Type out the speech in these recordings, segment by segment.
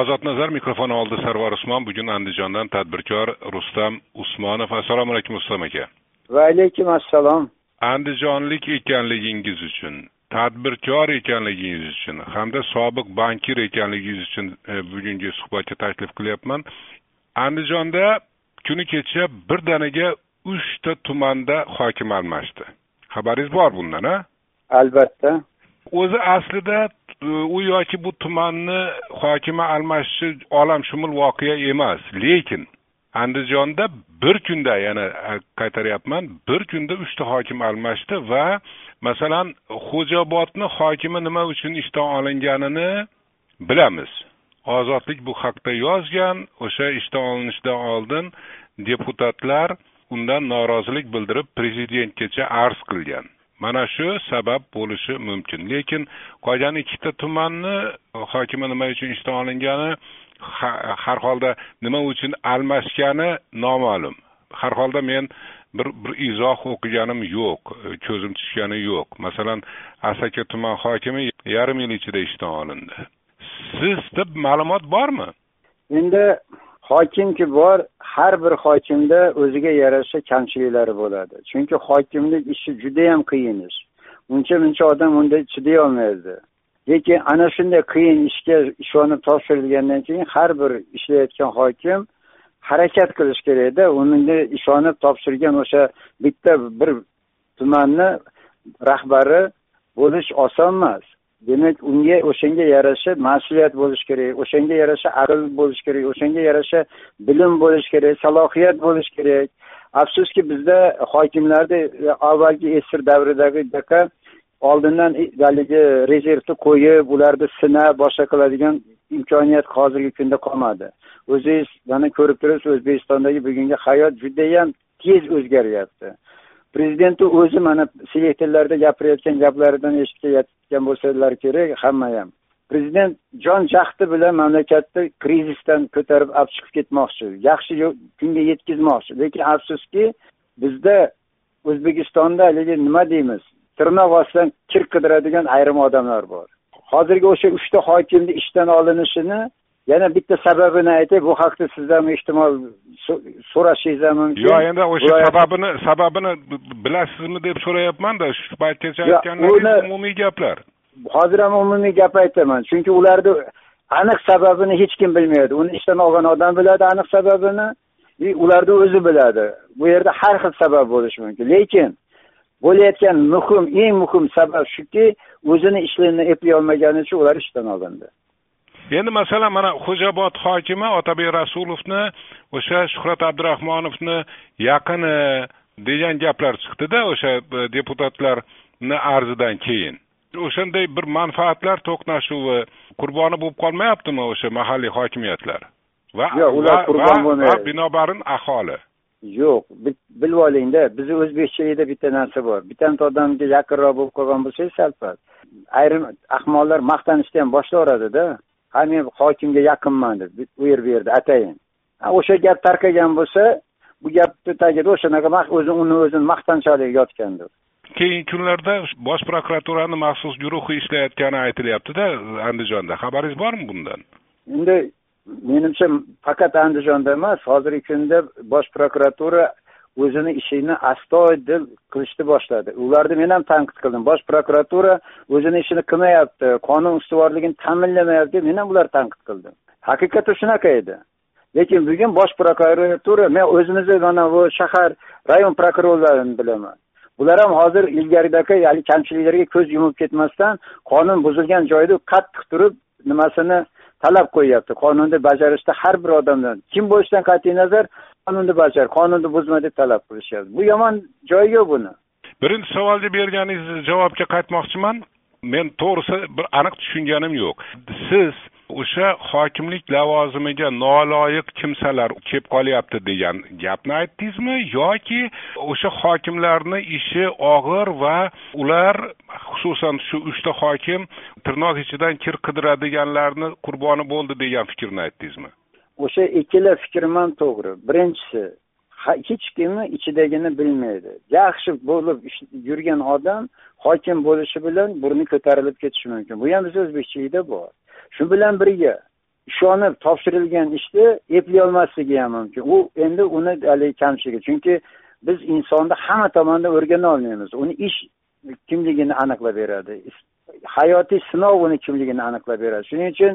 ozod nazar mikrofoni oldida sarvar usmon bugun andijondan tadbirkor rustam usmonov. Assalomu alaykum rustam aka. Va alaykum assalom. Andijonlik ekanligingiz uchun tadbirkor ekanligingiz uchun hamda sobiq bankir ekanligingiz uchun e, bugungi suhbatga taklif qilyapman. Andijonda kuni kecha birdaniga uchta tumanda hokim almashdi. Xabaringiz bor bundan a albatta. O'zi aslida u yoki bu tumanni hokimi almashishi olamshumul voqea emas. Lekin andijonda bir kunda yana e, qaytaryapman bir kunda uchta hokim almashdi va masalan xo'jaobodni hokimi nima uchun ishdan olinganini bilamiz. Ozodlik bu haqda yozgan o'sha ishdan olinishidan oldin deputatlar undan norozilik bildirib prezidentgacha arz qilgan. Mana shu sabab bo'lishi mumkin. Lekin qolgan ikkita tumanni e, hokimi nima uchun ishdan olingani har holda nima uchun almashgani noma'lum. Har holda men bir bir izoh o'qiganim yo'q e, ko'zim tushgani yo'q. Masalan asaka tuman hokimi yarim yil ichida ishdan olindi. Sizda ma'lumot bormi? Endi hokimki bor har bir hokimda o'ziga yarasha kamchiliklari bo'ladi. Chunki hokimlik ishi judayam qiyin ish. Uncha muncha odam unda chidayolmaydi lekin ana shunday qiyin ishga ishonib topshirilgandan keyin har bir ishlayotgan hokim harakat qilish kerakda unga ishonib topshirgan o'sha bitta bir tumanni rahbari bo'lish oson emas. Demak unga o'shanga yarasha mas'uliyat bo'lishi kerak o'shanga yarasha aql bo'lishi kerak o'shanga yarasha bilim bo'lishi kerak salohiyat bo'lishi kerak. Afsuski bizda hokimlarni e, avvalgi esir davridagidaqa oldindan haligi rezervni qo'yib ularni sinab boshqa qiladigan imkoniyat hozirgi kunda qolmadi. O'zingiz mana ko'rib turibsiz o'zbekistondagi bugungi hayot judayam tez o'zgaryapti. Prezidentni o'zi mana selektorlarda gapirayotgan gaplaridan eshitgan bo'lsalar kerak hamma ham prezident jon jahdi bilan mamlakatni krizisdan ko'tarib olib chiqib ketmoqchi. Yaxshi kunga yetkazmoqchi. Lekin afsuski bizda o'zbekistonda haligi nima deymiz? Tirnoq ostidan kir qidiradigan ayrim odamlar bor. Hozirgi o'sha uchta hokimni ishdan olinishini yana bitta sababini aytay bu haqda sizdan ehtimol so'rashingiz mumkin. Yo'q endi o'sha sababini sababini bilasizmi deb so'rayapmanda shu paytgacha aytganlaringiz umumiy gaplar. Hozir ham umumiy gap aytaman chunki ularni aniq sababini hech kim bilmaydi. Uni ishdan olgan odam biladi aniq sababini и ularni o'zi biladi. Bu yerda har xil sabab bo'lishi mumkin. Lekin bo'layotgan muhim eng muhim sabab shuki o'zini ishlarini eplay olmagani uchun ular ishdan olindi endi masalan mana xo'jaobod hokimi otabek rasulovni o'sha shuhrat abdurahmonovni yaqini degan gaplar chiqdida o'sha e, deputatlarni arzidan keyin. O'shanday bir manfaatlar to'qnashuvi qurboni bo'lib qolmayaptimi o'sha mahalliy hokimiyatlar? Va yo'q ular qurbon bo'lmaydi. binobarin aholi. Yo'q bilib olingda bizni o'zbekchilikda bitta narsa bor. Bittanta odamga yaqinroq bo'lib qolgan bo'lsangiz sal pal ayrim ahmoqlar maqtanishni ham boshlayveradida ha men hokimga yaqinman deb u yer bu yerda atayin o'sha gap tarqagan bo'lsa bu gapni tagida o'shanaqa o'zi uni o'zini maqtanchaligi yotgandir. Keyingi kunlarda bosh prokuraturani maxsus guruhi ishlayotgani aytilyaptida andijonda. Xabaringiz bormi bundan? Endi menimcha faqat andijonda emas hozirgi kunda bosh prokuratura o'zini ishini astoydil qilishni boshladi. Ularni men ham tanqid qildim. Bosh prokuratura o'zini ishini qilmayapti qonun ustuvorligini ta'minlamayapti deb men ham ularni tanqid qildim. Haqiqat shunaqa edi. Lekin bugun bosh prokuratura men o'zimizni mana bu shahar rayon prokurorlarini bilaman. Bular ham hozir ilgarigidagi haligi kamchiliklarga ko'z yumib ketmasdan qonun buzilgan joyda qattiq turib nimasini talab qo'yyapti. Qonunni bajarishda har bir odamdan kim bo'lishidan qat'iy nazar qonunni bajar qonunni buzma deb talab qilishyapti. Bu yomon joyi yo'q buni. Birinchi savolga berganingiz javobga qaytmoqchiman. Men to'g'risi bir aniq tushunganim yo'q. Siz o'sha hokimlik lavozimiga noloyiq kimsalar kelib qolyapti degan gapni aytdingizmi? Yoki o'sha hokimlarni ishi og'ir va ular xususan shu uchta hokim tirnoq ichidan kir qidiradiganlarni qurboni bo'ldi degan fikrni aytdingizmi? O'sha ikkala fikrim ham to'g'ri. Birinchisi hech kimni ichidagini bilmaydi. Yaxshi bo'lib yurgan odam hokim bo'lishi bilan burni ko'tarilib ketishi mumkin. Bu ham bizni o'zbekchilikda bor. Shu bilan birga ishonib topshirilgan ishni eplay olmasligi ham mumkin. U endi uni haligi kamchiligi. Chunki biz insonni hamma tomondan o'rgana olmaymiz. Uni ish kimligini aniqlab beradi. Hayotiy sinov uni kimligini aniqlab beradi. Shuning uchun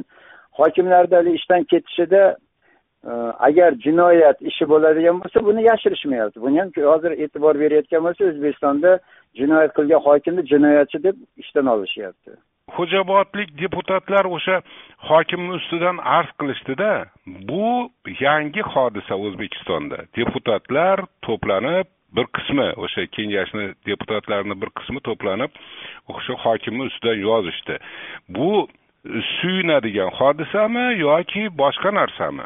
hokimlarni haligi ishdan ketishida e, agar jinoyat ishi bo'ladigan bo'lsa buni yashirishmayapti. Buni ham hozir e'tibor berayotgan bo'lsa o'zbekistonda jinoyat qilgan hokimni jinoyatchi deb ishdan olishyapti. Xo'jaobodlik deputatlar o'sha hokimni ustidan arz qilishdida bu yangi hodisa o'zbekistonda. Deputatlar to'planib bir qismi o'sha kengashni deputatlarini bir qismi to'planib o'sha hokimni ustidan yozishdi. Bu suyunadigan hodisami yoki boshqa narsami?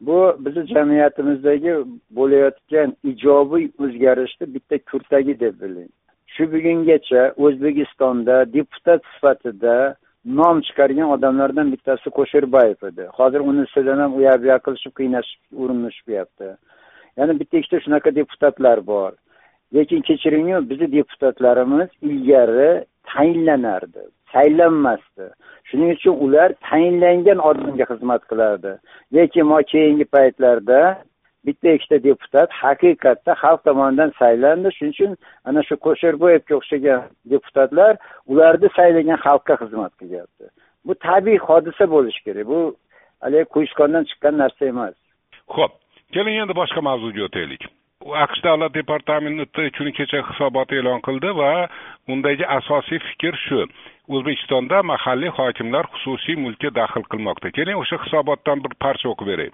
Bu bizni jamiyatimizdagi bo'layotgan ijobiy o'zgarishni bitta kurtagi deb biling. Shu bugungacha o'zbekistonda deputat sifatida nom chiqargan odamlardan bittasi qo'sherbayev edi. Hozir uni ustidan ham u yoq bu yoq qilishib qiynashib urinishyapti yana bitta ikkita shunaqa deputatlar bor. Lekin kechiringyu bizni deputatlarimiz ilgari tayinlanardi saylanmasdi. Shuning uchun ular tayinlangan odamga xizmat qilardi lekin keyingi paytlarda bitta ikkita deputat haqiqatda xalq tomonidan saylandi. Shuning uchun ana shu qo'sherboyevga o'xshagan deputatlar ularni saylagan xalqqa xizmat qilyapti. Bu tabiiy hodisa bo'lishi kerak. Bu haligi quyushqondan chiqqan narsa emas. Ho'p keling endi boshqa mavzuga o'taylik. Aqsh davlat departamenti kuni kecha hisobot e'lon qildi va undagi asosiy fikr shu. O'zbekistonda mahalliy hokimlar xususiy mulkka daxl qilmoqda. Keling o'sha hisobotdan bir parcha o'qib beray.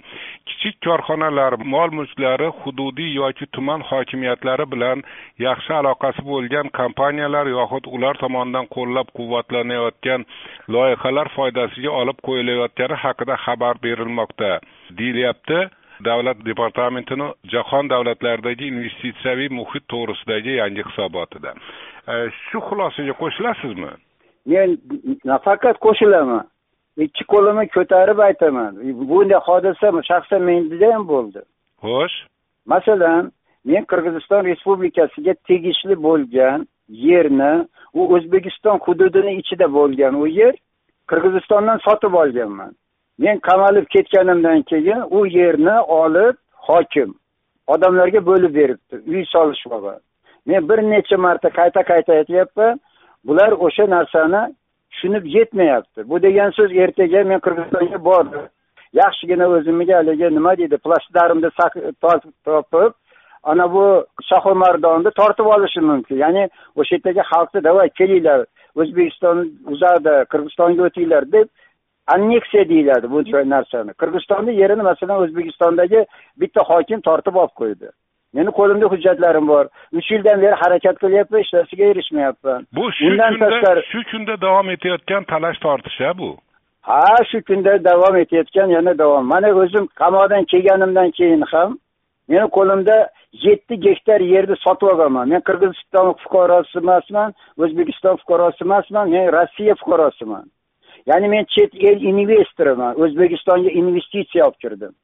Kichik korxonalar mol mulklari hududiy yoki tuman hokimiyatlari bilan yaxshi aloqasi bo'lgan kompaniyalar yoxud ular tomonidan qo'llab quvvatlanayotgan loyihalar foydasiga olib qo'yilayotgani haqida xabar berilmoqda deyilyapti. Davlat departamentini jahon davlatlaridagi investitsiyaviy muhit to'g'risidagi yangi hisobotida. Shu xulosaga qo'shilasizmi? Men nafaqat qo'shilaman. Ikki qo'limni ko'tarib aytaman. Bunday hodisa shaxsan menda ham bo'ldi. Xo'sh. Masalan men qirg'iziston respublikasiga tegishli bo'lgan yerni u o'zbekiston hududini ichida bo'lgan u yer qirg'izistondan sotib olganman. Men qamalib ketganimdan keyin u yerni olib hokim odamlarga bo'lib beribdi uy solishmoqqa men bir necha marta qayta qayta aytyapman bular o'sha narsani tushunib yetmayapti. Bu degan so'z ertaga men qirg'izistonga bordim. Yaxshigina o'zimga haligi nima deydi plashdarimni topib ana bu shohimardonni tortib olishim mumkin. Ya'ni o'sha yerdagi xalqni давай kelinglar o'zbekiston uzadi qirg'izistonga o'tinglar deb anneksiya deyiladi bu narsani. Qirg'izistonni yerini masalan o'zbekistondagi bitta hokim tortib olib qo'ydi. Meni qo'limda hujjatlarim bor. Uch yildan beri harakat qilyapman narsaga erishmayapman. Bu shu kunda shu kunda davom etayotgan talash tortish a bu? Ha shu kunda davom etayotgan yana davom. Mana o'zim qamoqdan kelganimdan keyin ham meni qo'limda yetti gektar yerni sotib olganman men qirg'iziston fuqarosi emasman o'zbekiston fuqarosi emasman men rossiya fuqarosiman. Ya'ni men chet el investoriman. O'zbekistonga investitsiya olib kirdim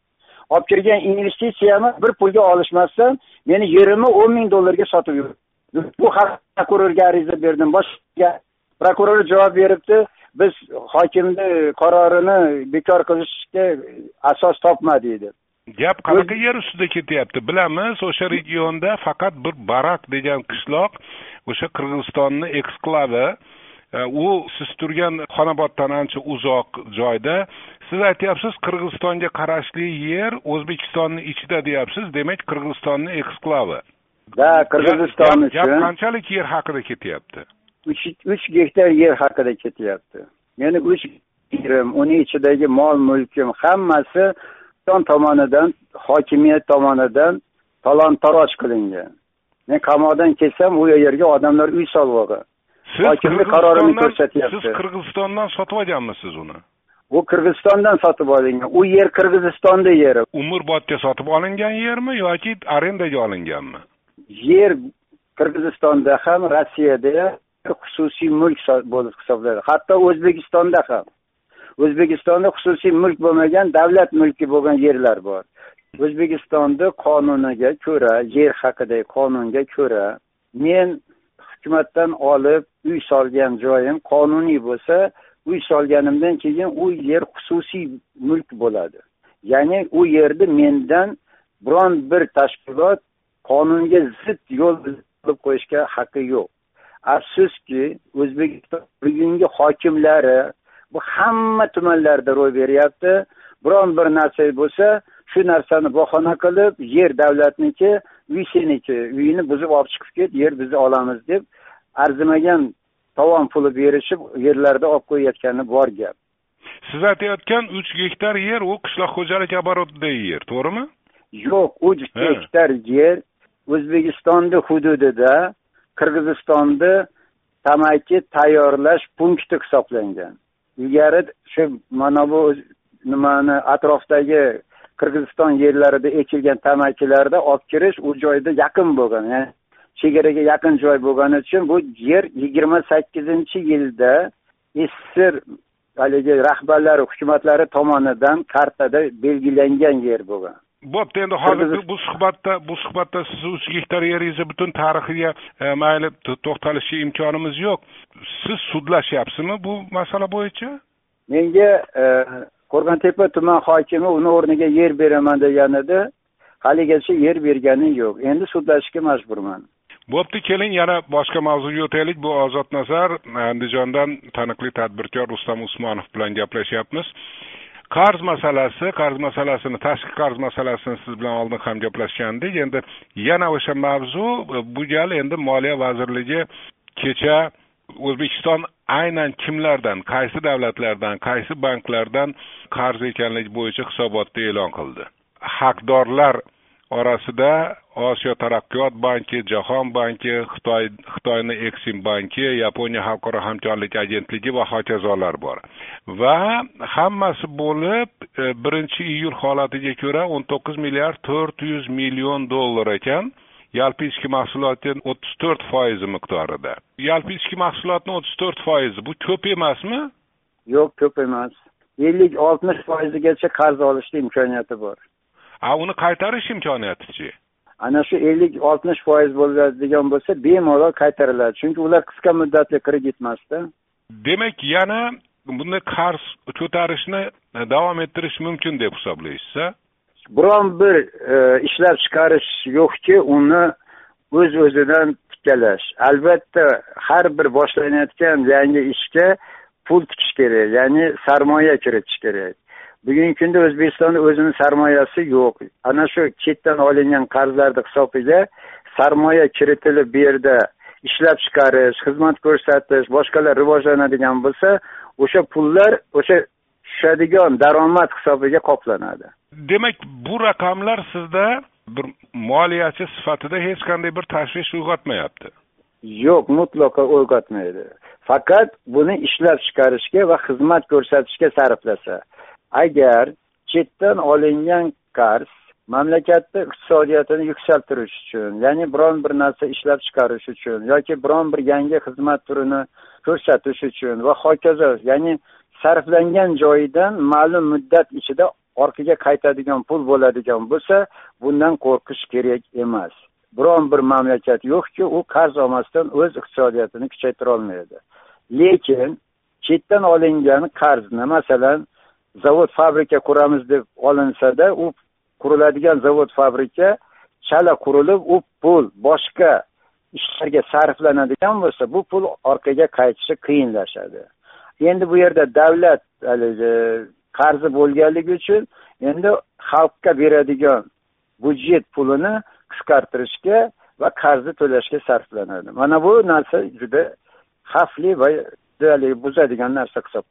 olib kirgan investitsiyamni bir pulga olishmasdan meni yerimni o'n ming dollarga sotib yurdi bu haqda prokurorga ariza berdim. Boshqa prokuror javob beribdi. Biz hokimni qarorini bekor qilishga asos topmadik dedi. Gap qanaqa yer ustida ketyapti bilamiz. O'sha regionda faqat bir barak degan qishloq o'sha qirg'izistonni eksklavi u siz turgan xonoboddan ancha uzoq joyda. Siz aytyapsiz qirg'izistonga qarashli yer o'zbekistonni ichida deyapsiz. Demak qirg'izistonni eksklavi. Да qirg'iziston uchun gap qanchalik yer haqida ketyapti? Uch uch gektar yer haqida ketyapti. Meni uch yerim uni ichidagi mol mulkim hammasi tomonidan hokimiyat tomonidan talon taroj qilingan. Men qamoqdan kelsam u yerga odamlar uy solib olgan siz hokimlik qarorini ko'rsatyapti siz qirg'izistondan sotib olganmisiz uni u qirg'izistondan sotib olingan u yer qirg'izistonni yeri umrbodga sotib olingan yermi yoki arendaga olinganmi yer qirg'izistonda ham rossiyada ham xususiy mulk bo'lib hisoblanadi. Hatto o'zbekistonda ham. O'zbekistonda xususiy mulk bo'lmagan davlat mulki bo'lgan yerlar bor. O'zbekistonni qonuniga ko'ra yer haqidagi qonunga ko'ra men hukumatdan olib uy solgan joyim qonuniy bo'lsa uy solganimdan keyin u yer xususiy mulk bo'ladi. Ya'ni u yerni mendan biron bir tashkilot qonunga zid yo'l qilib qo'yishga haqqi yo'q. Afsuski o'zbekiston bugungi hokimlari bu hamma tumanlarda ro'y beryapti. Biron bir narsa bo'lsa shu narsani bahona qilib yer davlatniki uy seniki uyini buzib olib chiqib ket yer bizni olamiz deb arzimagan tovon puli berishib yerlarda olib qo'yayotgani bor gap. Siz aytayotgan uch gektar yer u qishloq xo'jaligi оборотidagi yer to'g'rimi? Yo'q uch gektar yer o'zbekistonni hududida qirg'izistonni tamaki tayyorlash punkti hisoblangan. Ilgari shu mana bu nimani atrofdagi qirg'iziston yerlarida ekilgan tamakilarda olib kirish u joyda yaqin bo'lgan ya'ni chegaraga yaqin joy bo'lgani uchun bu yer yigirma sakkizinchi yilda sssr haligi rahbarlari hukumatlari tomonidan kartada belgilangan yer bo'lgan. Bo'pti endi hozir bu suhbatda bu suhbatda siz uch gektar yeringizni butun tarixiga e, mayli to'xtalishga imkonimiz yo'q. Siz sudlashyapsizmi bu masala bo'yicha? Menga e, qo'rg'ontepa tuman hokimi uni o'rniga yer beraman deganida haligacha yer bergani yo'q. Endi sudlashishga majburman. Bo'pti keling yana boshqa mavzuga o'taylik. Bu ozod nazar andijondan taniqli tadbirkor rustam usmonov bilan gaplashyapmiz. Qarz masalasi qarz masalasini tashqi qarz masalasini siz bilan oldin ham gaplashgandik. Endi yana o'sha mavzu bu gal endi moliya vazirligi kecha o'zbekiston aynan kimlardan qaysi davlatlardan qaysi banklardan qarz ekanligi bo'yicha hisobotni e'lon qildi? Haqdorlar orasida osiyo taraqqiyot banki jahon banki xitoy xitoyni eksim banki yaponiya xalqaro hamkorlik agentligi va hokazolar bor. Va hammasi bo'lib e, birinchi iyul holatiga ko'ra o'n to'qqiz milliard to'rt yuz million dollar ekan. Yalpi ichki mahsulotni o'ttiz to'rt foizi miqdorida. Yalpi ichki mahsulotni o'ttiz to'rt foizi bu ko'p emasmi? Yo'q ko'p emas. Ellik oltmish foizigacha qarz olishni imkoniyati bor. A uni qaytarish imkoniyatichi ana shu ellik oltmish foiz bo'ladigan bo'lsa bemalol qaytariladi. Chunki ular qisqa muddatli kredit emasda demak yana bunday qarz ko'tarishni davom ettirish mumkin deb hisoblaysiz biron bir e, ishlab chiqarish yo'qki uni o'z o'zidan tikkalash albatta har bir boshlanayotgan yangi ishga pul tikish kerak ya'ni sarmoya kiritish kerak. Bugungi kunda o'zbekistonda o'zini sarmoyasi yo'q. Ana shu chetdan olingan qarzlarni hisobiga sarmoya kiritilib bu yerda ishlab chiqarish xizmat ko'rsatish boshqalar rivojlanadigan bo'lsa o'sha pullar o'sha tushadigan daromad hisobiga qoplanadi. Demak bu raqamlar sizda bir moliyachi sifatida hech qanday bir tashvish uyg'otmayapti. Yo'q mutlaqo uyg'otmaydi. Faqat buni ishlab chiqarishga va xizmat ko'rsatishga sarflasa agar chetdan olingan qarz mamlakatni iqtisodiyotini yuksaltirish uchun ya'ni biron bir narsa ishlab chiqarish uchun yoki biron bir yangi xizmat turini ko'rsatish uchun va hokazo ya'ni sarflangan joyidan ma'lum muddat ichida orqaga qaytadigan pul bo'ladigan bo'lsa bundan qo'rqish kerak emas. Biron bir mamlakat yo'qki u qarz olmasdan o'z iqtisodiyotini kuchaytira olmaydi. Lekin chetdan olingan qarzni masalan zavod fabrika quramiz deb olinsada u quriladigan zavod fabrika chala qurilib u pul boshqa ishlarga sarflanadigan bo'lsa bu pul orqaga qaytishi qiyinlashadi. Endi bu yerda davlat haligi qarzi bo'lganligi uchun endi xalqqa beradigan budjet pulini qisqartirishga va qarzni to'lashga sarflanadi. Mana bu narsa juda xavfli va buzadigan narsa hisob.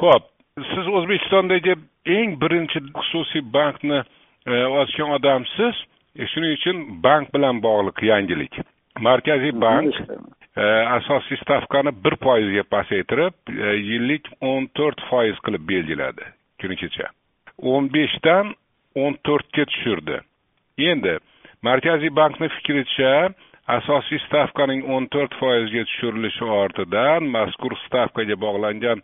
Ho'p siz o'zbekistondagi eng birinchi xususiy bankni e, ochgan odamsiz. E, shuning uchun bank bilan bog'liq yangilik. Markaziy bank e, Э, asosiy stavkani bir foizga pasaytirib e, yillik o'n to'rt foiz qilib belgiladi kuni kecha. O'n beshdan o'n to'rtga tushirdi. Endi markaziy bankni fikricha asosiy stavkaning o'n to'rt foizga tushirilishi ortidan mazkur stavkaga bog'langan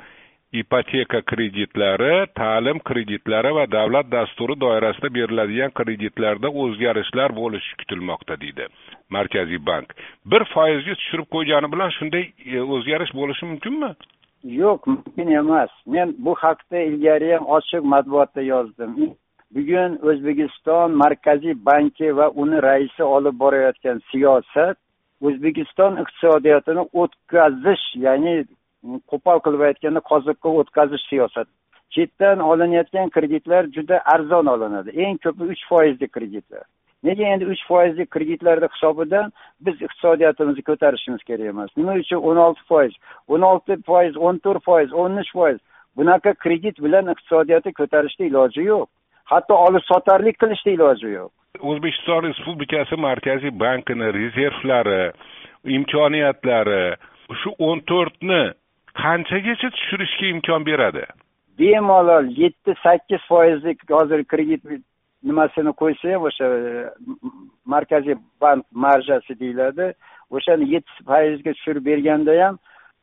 ipoteka kreditlari ta'lim kreditlari va davlat dasturi doirasida beriladigan kreditlarda o'zgarishlar bo'lishi kutilmoqda deydi markaziy bank. Bir foizga tushirib qo'ygani bilan shunday e, o'zgarish bo'lishi mumkinmi? Yo'q mumkin emas. Men bu haqda ilgari ham ochiq matbuotda yozdim. Bugun o'zbekiston markaziy banki va uni raisi olib borayotgan siyosat o'zbekiston iqtisodiyotini o'tkazish ya'ni qo'pol qilib aytganda qoziqqa o'tkazish siyosati chetdan olinayotgan kreditlar juda arzon olinadi. Eng ko'pi uch foizli kreditlar. Nega endi uch foizli kreditlarni hisobidan biz iqtisodiyotimizni ko'tarishimiz kerak emas? Nima uchun o'n olti foiz o'n olti foiz o'n to'rt foiz o'n uch foiz? Bunaqa kredit bilan iqtisodiyotni ko'tarishni iloji yo'q. Hatto olib sotarlik qilishni iloji yo'q. O'zbekiston respublikasi markaziy bankini rezervlari imkoniyatlari shu o'n to'rtni qanchagacha tushirishga imkon beradi? Bemalol yetti sakkiz foizlik hozir kredit nimasini qo'ysa ham o'sha markaziy bank marjasi deyiladi. O'shani yetti foizga tushirib berganda ham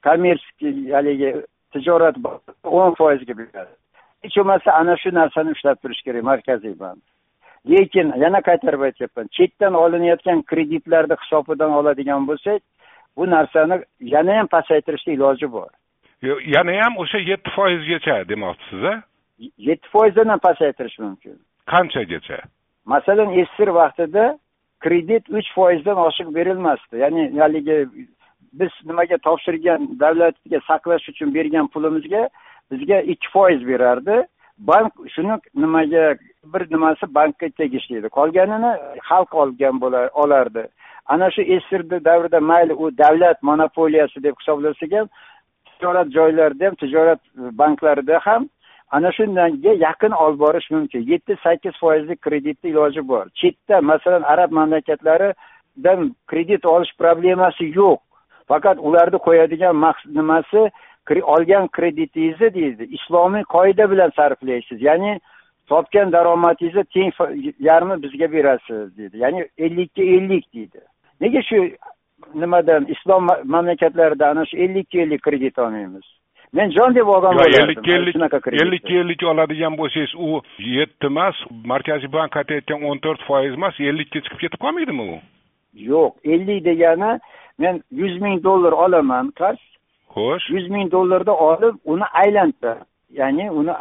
kommersiy haligi tijorat o'n foizga beradi. Hech bo'lmasa ana shu narsani ushlab turish kerak markaziy bank. Lekin yana qaytarib aytyapman chetdan olinayotgan kreditlarni hisobidan oladigan bo'lsak bu narsani yana ham pasaytirishni iloji bor. Yana ham o'sha yetti foizgacha demoqchisiz a yetti foizdan ham pasaytirish mumkin. Qanchagacha masalan sssr vaqtida kredit uch foizdan oshiq berilmasdi. Ya'ni haligi biz nimaga topshirgan davlatga saqlash uchun bergan pulimizga bizga ikki foiz berardi. Bank shuni nimaga bir nimasi bankka tegishli edi qolganini xalq olgan bo'lar olardi. Ana shu sssr davrida mayli u davlat monopoliyasi deb hisoblasak ham tijorat joylarida ham tijorat e, banklarida ham ana shunga yaqin olib borish mumkin. Yetti sakkiz foizlik kreditni iloji bor. Chetda masalan arab mamlakatlaridan kredit olish problemasi yo'q. Faqat ularni qo'yadigan nimasi olgan kreditingizni deydi. Islomiy qoida bilan sarflaysiz. Ya'ni topgan daromadingizni teng yarmi bizga berasiz deydi. Ya'ni ellikka ellik deydi. Nega shu nimadan islom mamlakatlarida ana shu ellikka ellik kredit olmaymiz. Men jon deb olgan bo'lardim. ellikka ellik ellikka ellik oladigan bo'lsangiz u yetti emas markaziy bank aytayotgan o'n to'rt foiz emas ellikka chiqib ketib qolmaydimi u? Yo'q ellik degani men yuz ming dollar olaman qarz. Xo'sh. Yuz ming dollarni olib uni aylantirib ya'ni uni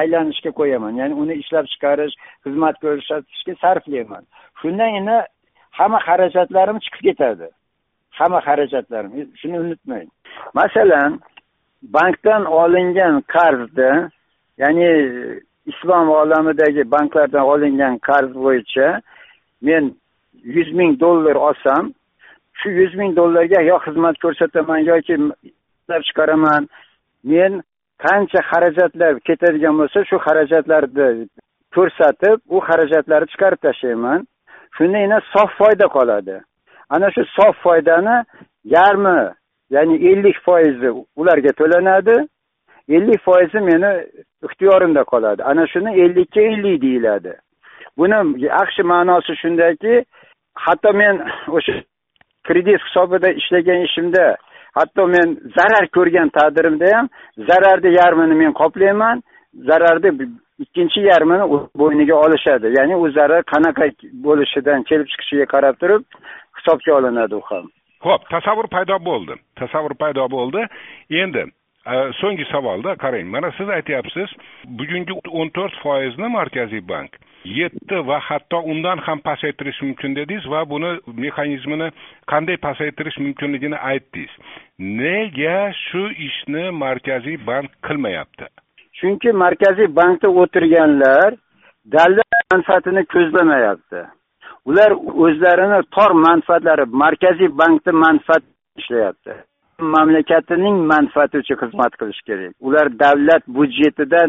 aylanishga qo'yaman. Ya'ni uni ishlab chiqarish xizmat ko'rsatishga sarflayman. Shundan endi hamma xarajatlarim chiqib ketadi hamma xarajatlarimiz shuni unutmang. Masalan bankdan olingan qarzni ya'ni islom olamidagi banklardan olingan qarz bo'yicha men yuz ming dollar olsam shu yuz ming dollarga yo xizmat ko'rsataman yoki ishlab chiqaraman men qancha xarajatlar ketadigan bo'lsa shu xarajatlarni ko'rsatib u xarajatlarni chiqarib tashlayman. Shundagina sof foyda qoladi. Ana shu sof foydani yarmi ya'ni ellik foizi ularga to'lanadi ellik foizi meni ixtiyorimda qoladi. Ana shuni ellikka ellik deyiladi. Buni yaxshi ma'nosi shundaki hatto men o'sha kredit hisobida ishlagan ishimda hatto men zarar ko'rgan taqdirimda ham zararni yarmini men qoplayman zararni ikkinchi yarmini bo'yniga olishadi. Ya'ni u zarar qanaqa bo'lishidan kelib chiqishiga qarab turib hisobga olinadi u ham. Ho'p tasavvur paydo bo'ldi. Tasavvur paydo bo'ldi. Endi e, so'nggi savolda qarang mana siz aytyapsiz bugungi o'n to'rt foizni markaziy bank yetti va hatto undan ham pasaytirish mumkin dedingiz va buni mexanizmini qanday pasaytirish mumkinligini aytdingiz. Nega shu ishni markaziy bank qilmayapti? Chunki markaziy bankda o'tirganlar davlat manfaatini ko'zlamayapti ular o'zlarini tor manfaatlari markaziy bankni manfaat ishlayapti. Mamlakatining manfaati uchun xizmat qilish kerak. Ular davlat byudjetidan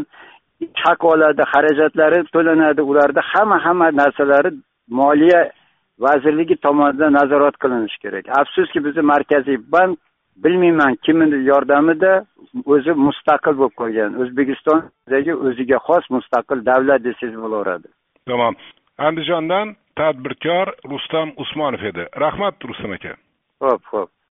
haq oladi xarajatlari to'lanadi. Ularni hamma hamma narsalari moliya vazirligi tomonidan nazorat qilinishi kerak. Afsuski bizni markaziy bank bilmayman kimni yordamida o'zi mustaqil bo'lib qolgan. O'zbekistondagi o'ziga xos mustaqil davlat desangiz bo'laveradi. Tamom andijondan tadbirkor rustam usmonov edi. Rahmat rustam aka. Ho'p ho'p